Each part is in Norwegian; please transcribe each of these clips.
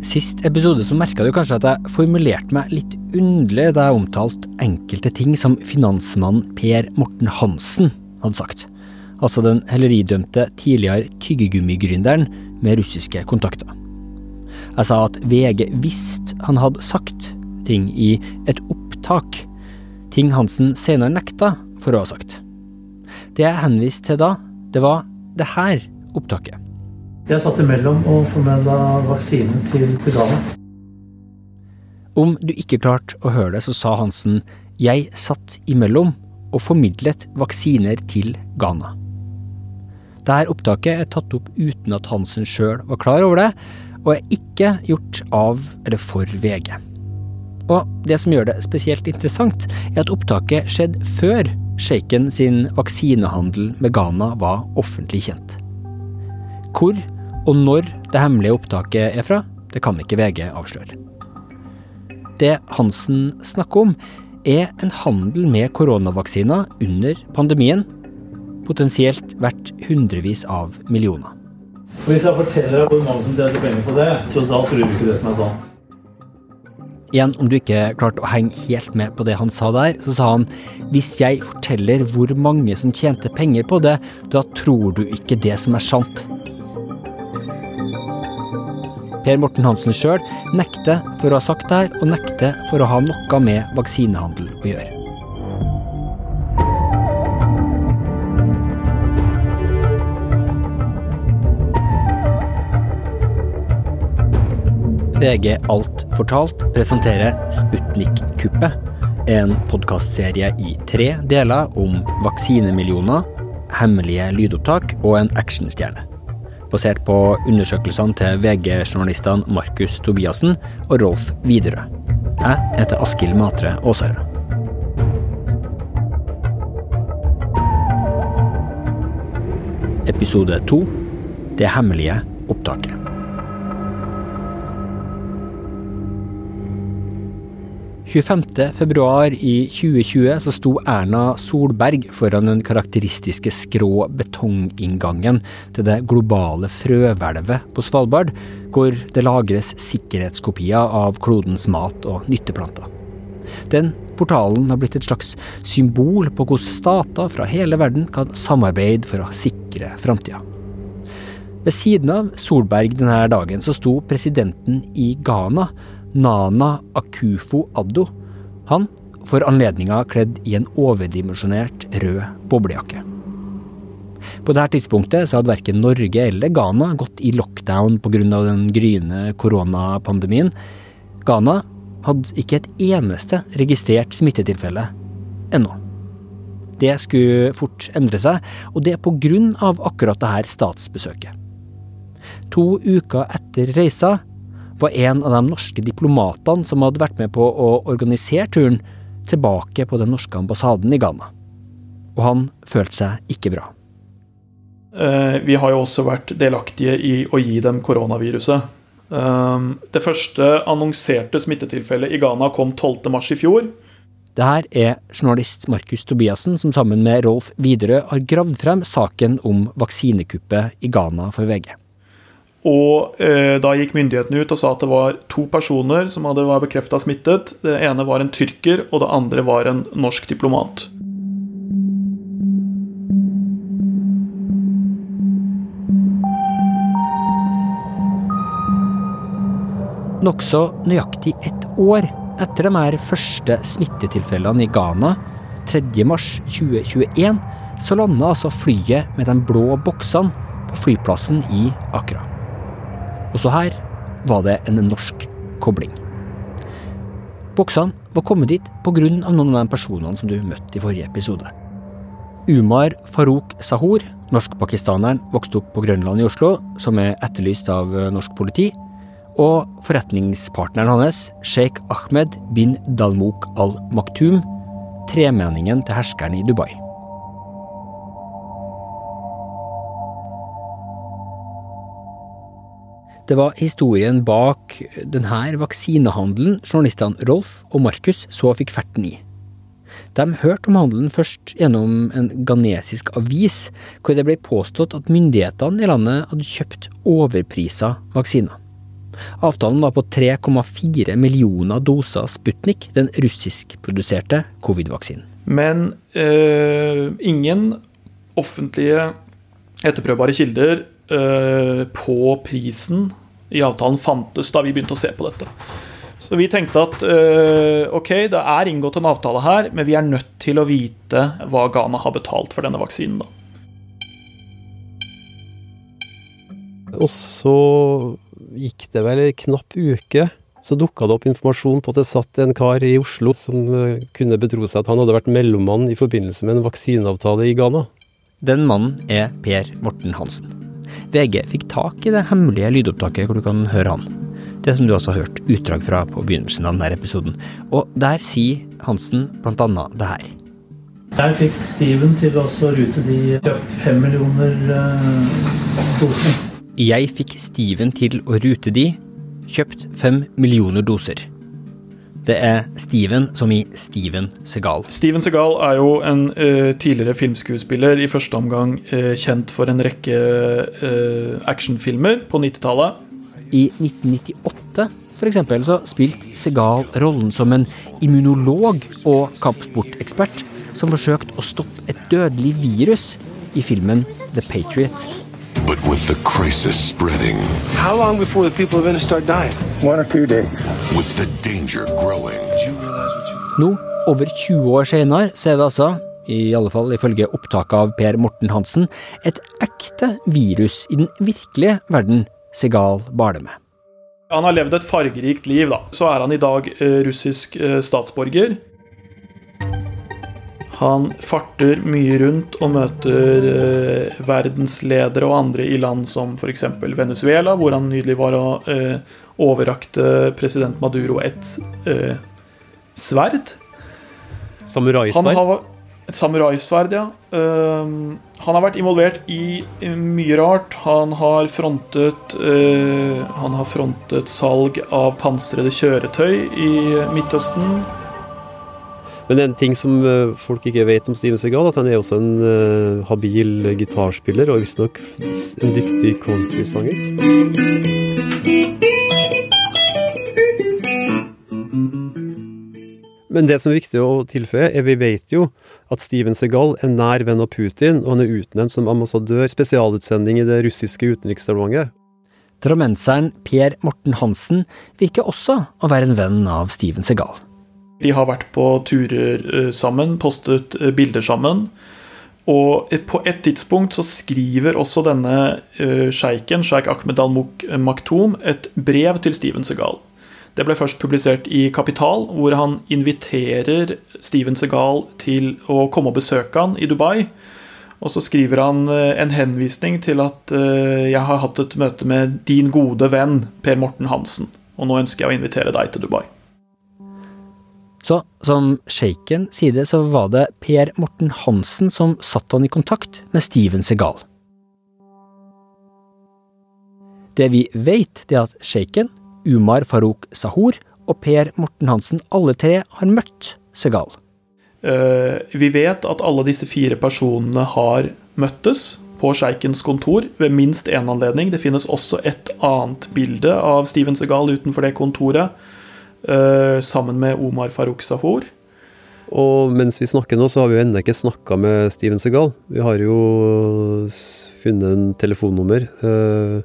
Sist episode så merka du kanskje at jeg formulerte meg litt underlig da jeg omtalte enkelte ting som finansmannen Per Morten Hansen hadde sagt. Altså den helleridømte tidligere tyggegummigründeren med russiske kontakter. Jeg sa at VG visste han hadde sagt ting i et opptak, ting Hansen senere nekta for å ha sagt. Det jeg henviste til da, det var det her opptaket. Jeg satt imellom og formidla vaksinen til, til Ghana. Om du ikke klarte å høre det, så sa Hansen jeg satt imellom og formidlet vaksiner til Ghana. Dette opptaket er tatt opp uten at Hansen sjøl var klar over det, og er ikke gjort av eller for VG. Og det som gjør det spesielt interessant, er at opptaket skjedde før sjeiken sin vaksinehandel med Ghana var offentlig kjent. Hvor og når det hemmelige opptaket er fra, det kan ikke VG avsløre. Det Hansen snakker om, er en handel med koronavaksiner under pandemien, potensielt verdt hundrevis av millioner. Hvis jeg forteller deg hvor mange som tjener penger på det, så da tror du ikke det som er sant. Igjen, om du ikke klarte å henge helt med på det han sa der, så sa han hvis jeg forteller hvor mange som tjente penger på det, da tror du ikke det som er sant. Per Morten Hansen sjøl nekter for å ha sagt det her, og nekter for å ha noe med vaksinehandel å gjøre. VG Alt fortalt presenterer Sputnik-kuppet, en podkastserie i tre deler om vaksinemillioner, hemmelige lydopptak og en actionstjerne basert på undersøkelsene til VG-journalistene Markus Tobiassen og Rolf Widerøe. Jeg heter Askild Matre Aasarød. Episode to Det hemmelige opptaket. 25.2 i 2020 så sto Erna Solberg foran den karakteristiske skrå betonginngangen til det globale frøhvelvet på Svalbard, hvor det lagres sikkerhetskopier av klodens mat og nytteplanter. Den portalen har blitt et slags symbol på hvordan stater fra hele verden kan samarbeide for å sikre framtida. Ved siden av Solberg denne dagen så sto presidenten i Ghana, Nana Akufo Addo. Han får anledninga kledd i en overdimensjonert rød boblejakke. På dette tidspunktet så hadde verken Norge eller Ghana gått i lockdown pga. den gryende koronapandemien. Ghana hadde ikke et eneste registrert smittetilfelle ennå. Det skulle fort endre seg, og det av akkurat dette statsbesøket. To uker etter reisa var en av de norske diplomatene som hadde vært med på å organisere turen, tilbake på den norske ambassaden i Ghana. Og han følte seg ikke bra. Eh, vi har jo også vært delaktige i å gi dem koronaviruset. Eh, det første annonserte smittetilfellet i Ghana kom 12.3 i fjor. Det her er journalist Markus Tobiassen som sammen med Rolf Widerøe har gravd frem saken om vaksinekuppet i Ghana for VG. Og eh, da gikk myndighetene ut og sa at det var to personer som hadde var bekrefta smittet. Det ene var en tyrker, og det andre var en norsk diplomat. Nokså nøyaktig ett år etter de her første smittetilfellene i Ghana, 3.3.2021, så landa altså flyet med de blå boksene på flyplassen i Accra. Også her var det en norsk kobling. Boksene var kommet dit pga. noen av de personene som du møtte i forrige episode. Umar Farouk Sahor, norsk-pakistaneren, vokste opp på Grønland i Oslo, som er etterlyst av eh, norsk politi. Og forretningspartneren hans, sjeik Ahmed bin Dalmouk al Maktoum, tremenningen til herskeren i Dubai. Det var historien bak denne vaksinehandelen journalistene Rolf og Markus så fikk ferten i. De hørte om handelen først gjennom en ghanesisk avis, hvor det ble påstått at myndighetene i landet hadde kjøpt overprisa vaksiner. Avtalen var på 3,4 millioner doser Sputnik, den russiskproduserte covid-vaksinen. Men øh, ingen offentlige etterprøvbare kilder øh, på prisen i avtalen fantes da vi begynte å se på dette. Så vi tenkte at øh, ok, det er inngått en avtale her, men vi er nødt til å vite hva Ghana har betalt for denne vaksinen. da. Og så gikk det vel en knapp uke, så dukka det opp informasjon på at det satt en kar i Oslo som øh, kunne betro seg at han hadde vært mellommann i forbindelse med en vaksineavtale i Ghana. Den mannen er Per Morten Hansen. VG fikk tak i det hemmelige lydopptaket hvor du kan høre han. Det som du også har hørt utdrag fra på begynnelsen av denne episoden. Og der sier Hansen blant annet det her. Der fikk Steven til å rute de kjøpt fem millioner uh, doser. Jeg fikk Steven til å rute de, kjøpt fem millioner doser. Det er Steven som i Steven Segal. Steven Segal er jo en uh, tidligere filmskuespiller, i første omgang uh, kjent for en rekke uh, actionfilmer på 90-tallet. I 1998 for eksempel, så spilte Segal rollen som en immunolog og kampsportekspert som forsøkte å stoppe et dødelig virus i filmen The Patriot. But with the crisis spreading, How long before the people of Venice start dying? One or two days. with the danger growing, Nå, over 20 år senere, så er det altså, i alle fall ifølge opptaket av Per Morten Hansen, et ekte virus i den virkelige verden Segal baler med. Han har levd et fargerikt liv, da. Så er han i dag eh, russisk eh, statsborger. Han farter mye rundt og møter eh, verdensledere og andre i land som f.eks. Venezuela, hvor han nydelig var og eh, overrakte president Maduro et eh, sverd. Han Samuraisverd. har et samuraisverd, ja. Ehm, han har vært involvert i mye rart. Han har frontet eh, Han har frontet salg av pansrede kjøretøy i Midtøsten. Men en ting som øh, folk ikke vet om Steven Segal, at han er også en uh, habil gitarspiller, og visstnok en dyktig countrysanger. Men det som er viktig å tilføye, er vi vet jo at Steven Segal er nær venn av Putin, og han er utnevnt som ambassadør, spesialutsending i det russiske utenriksdepartementet. Drammenseren Per Morten Hansen virker også å være en venn av Steven Segal. De har vært på turer eh, sammen, postet eh, bilder sammen. Og på et tidspunkt så skriver også denne uh, sjeiken, sjeik Ahmed al-Maktoum, et brev til Steven Segal. Det ble først publisert i Kapital, hvor han inviterer Steven Segal til å komme og besøke han i Dubai. Og så skriver han en henvisning til at jeg har hatt et møte med din gode venn Per Morten Hansen, og nå ønsker jeg å invitere deg til Dubai. Så som sjeiken sier det, så var det Per Morten Hansen som satte han i kontakt med Steven Segal. Det vi vet, det er at sjeiken, Umar Farouk Sahur og Per Morten Hansen alle tre har møtt Segal. Eh, Vi vet at alle disse fire personene har møttes på sjeikens kontor ved minst én anledning. Det finnes også et annet bilde av Steven Segal utenfor det kontoret, sammen med Omar Farouk Sahor. Og mens vi snakker nå, så har vi jo ennå ikke snakka med Steven Segal. Vi har jo funnet en telefonnummer, eh,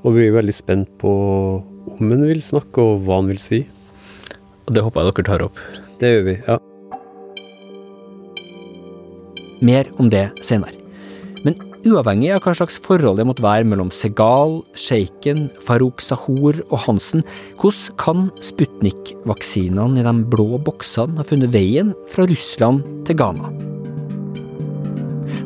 og vi er veldig spent på om han vil snakke, og hva han vil si. Og det håper jeg dere tar opp. Det gjør vi, ja. Mer om det senere. Uavhengig av hva slags forhold det måtte være mellom Segal, sjeiken, Farouk Sahor og Hansen, hvordan kan Sputnik-vaksinene i de blå boksene ha funnet veien fra Russland til Ghana?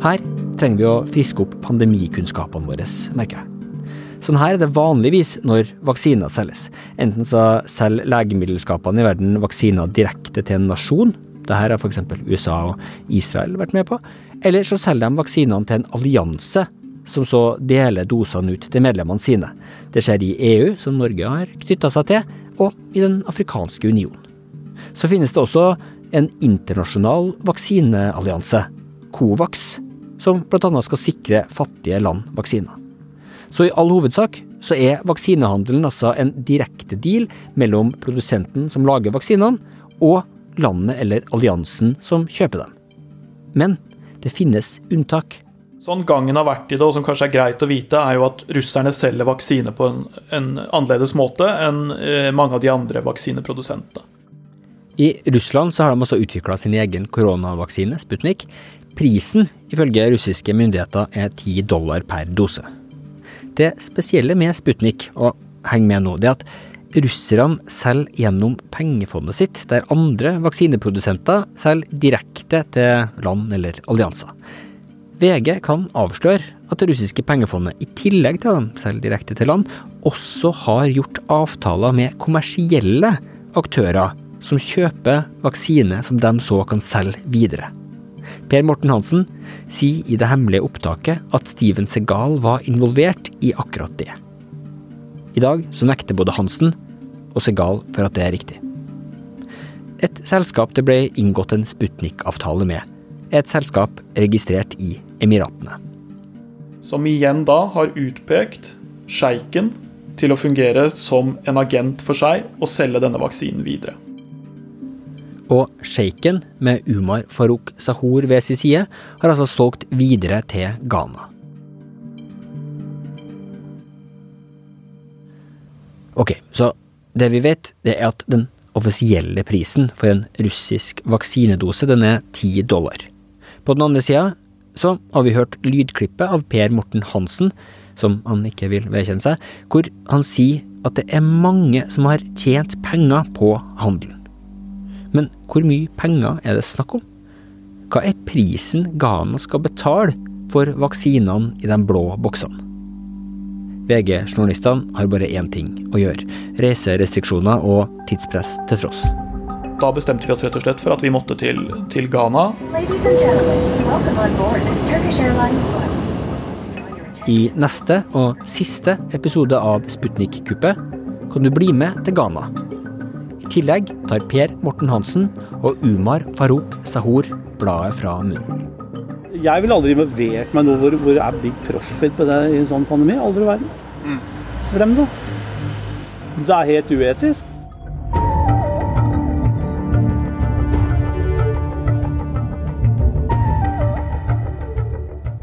Her trenger vi å friske opp pandemikunnskapene våre, merker jeg. Sånn her er det vanligvis når vaksiner selges. Enten så selger legemiddelskapene i verden vaksiner direkte til en nasjon, det her har f.eks. USA og Israel vært med på, eller så selger de vaksinene til en allianse, som så deler dosene ut til medlemmene sine. Det skjer i EU, som Norge har knytta seg til, og i Den afrikanske union. Så finnes det også en internasjonal vaksineallianse, COVAX, som bl.a. skal sikre fattige land vaksiner. Så i all hovedsak så er vaksinehandelen altså en direkte deal mellom produsenten som lager vaksinene, og landet eller alliansen som kjøper dem. Men det finnes unntak. Sånn gangen har vært i det, og som kanskje er greit å vite, er jo at russerne selger vaksine på en, en annerledes måte enn eh, mange av de andre vaksineprodusentene. I Russland så har de også utvikla sin egen koronavaksine, Sputnik. Prisen, ifølge russiske myndigheter, er 10 dollar per dose. Det spesielle med Sputnik, og heng med nå, det er at russerne selger gjennom pengefondet sitt, der andre vaksineprodusenter selger direkte til land eller allianser. VG kan avsløre at det russiske pengefondet, i tillegg til å selge direkte til land, også har gjort avtaler med kommersielle aktører som kjøper vaksine som de så kan selge videre. Per Morten Hansen sier i det hemmelige opptaket at Steven Segal var involvert i akkurat det. I dag så nekter både Hansen og Segal for at det er riktig. Et selskap det ble inngått en Sputnik-avtale med, er et selskap registrert i Emiratene. Som igjen da har utpekt sjeiken til å fungere som en agent for seg og selge denne vaksinen videre. Og sjeiken, med Umar Farouk Sahur ved sin side, har altså solgt videre til Ghana. Ok, så det vi vet, det er at den offisielle prisen for en russisk vaksinedose, den er ti dollar. På den andre sida så har vi hørt lydklippet av Per Morten Hansen, som han ikke vil vedkjenne seg, hvor han sier at det er mange som har tjent penger på handelen. Men hvor mye penger er det snakk om? Hva er prisen Ghana skal betale for vaksinene i de blå boksene? VG-journalistene har bare én ting å gjøre, reiserestriksjoner og tidspress til tross. Da bestemte vi oss rett og slett for at vi måtte til, til Ghana. I neste og siste episode av Sputnik-kuppet kan du bli med til Ghana. I tillegg tar Per Morten Hansen og Umar Farouk Sahor bladet fra munnen. Jeg ville aldri involvert meg noe hvor, hvor er big profit på det i en sånn pandemi. Aldri i verden. Hvem da? Det er helt uetisk.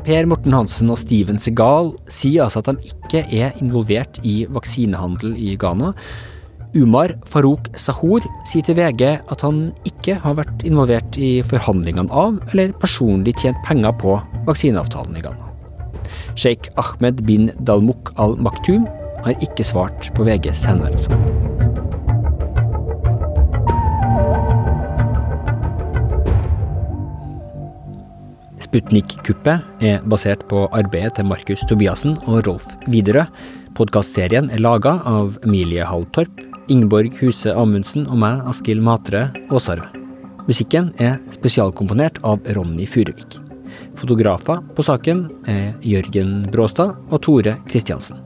Per Morten Hansen og Steven Segal sier altså at de ikke er involvert i vaksinehandel i Ghana. Umar Farouk Sahor sier til VG at han ikke har vært involvert i forhandlingene av, eller personlig tjent penger på, vaksineavtalen i Ghana. Sheikh Ahmed bin Dalmuk al-Maktum har ikke svart på VGs henvendelse. Sputnik-kuppet er basert på arbeidet til Markus Tobiassen og Rolf Widerøe. Podkastserien er laga av Emilie Hall Torp, Ingeborg Huse Amundsen og meg, Askild Matre Aasarød. Musikken er spesialkomponert av Ronny Furuvik. Fotografer på saken er Jørgen Bråstad og Tore Kristiansen.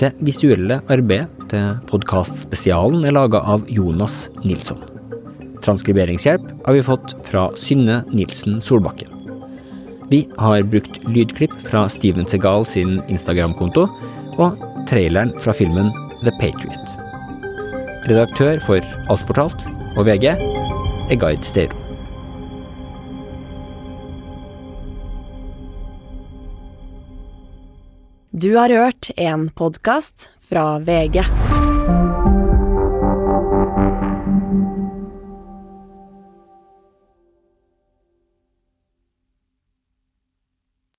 Det visuelle arbeidet til podkastspesialen er laga av Jonas Nilsson. Transkriberingshjelp har vi fått fra Synne Nilsen Solbakken. Vi har brukt lydklipp fra Steven Segal sin Instagram-konto, og traileren fra filmen The Patriot. Redaktør for Alt fortalt og VG er Gard Steiro. Du har hørt en podkast fra VG.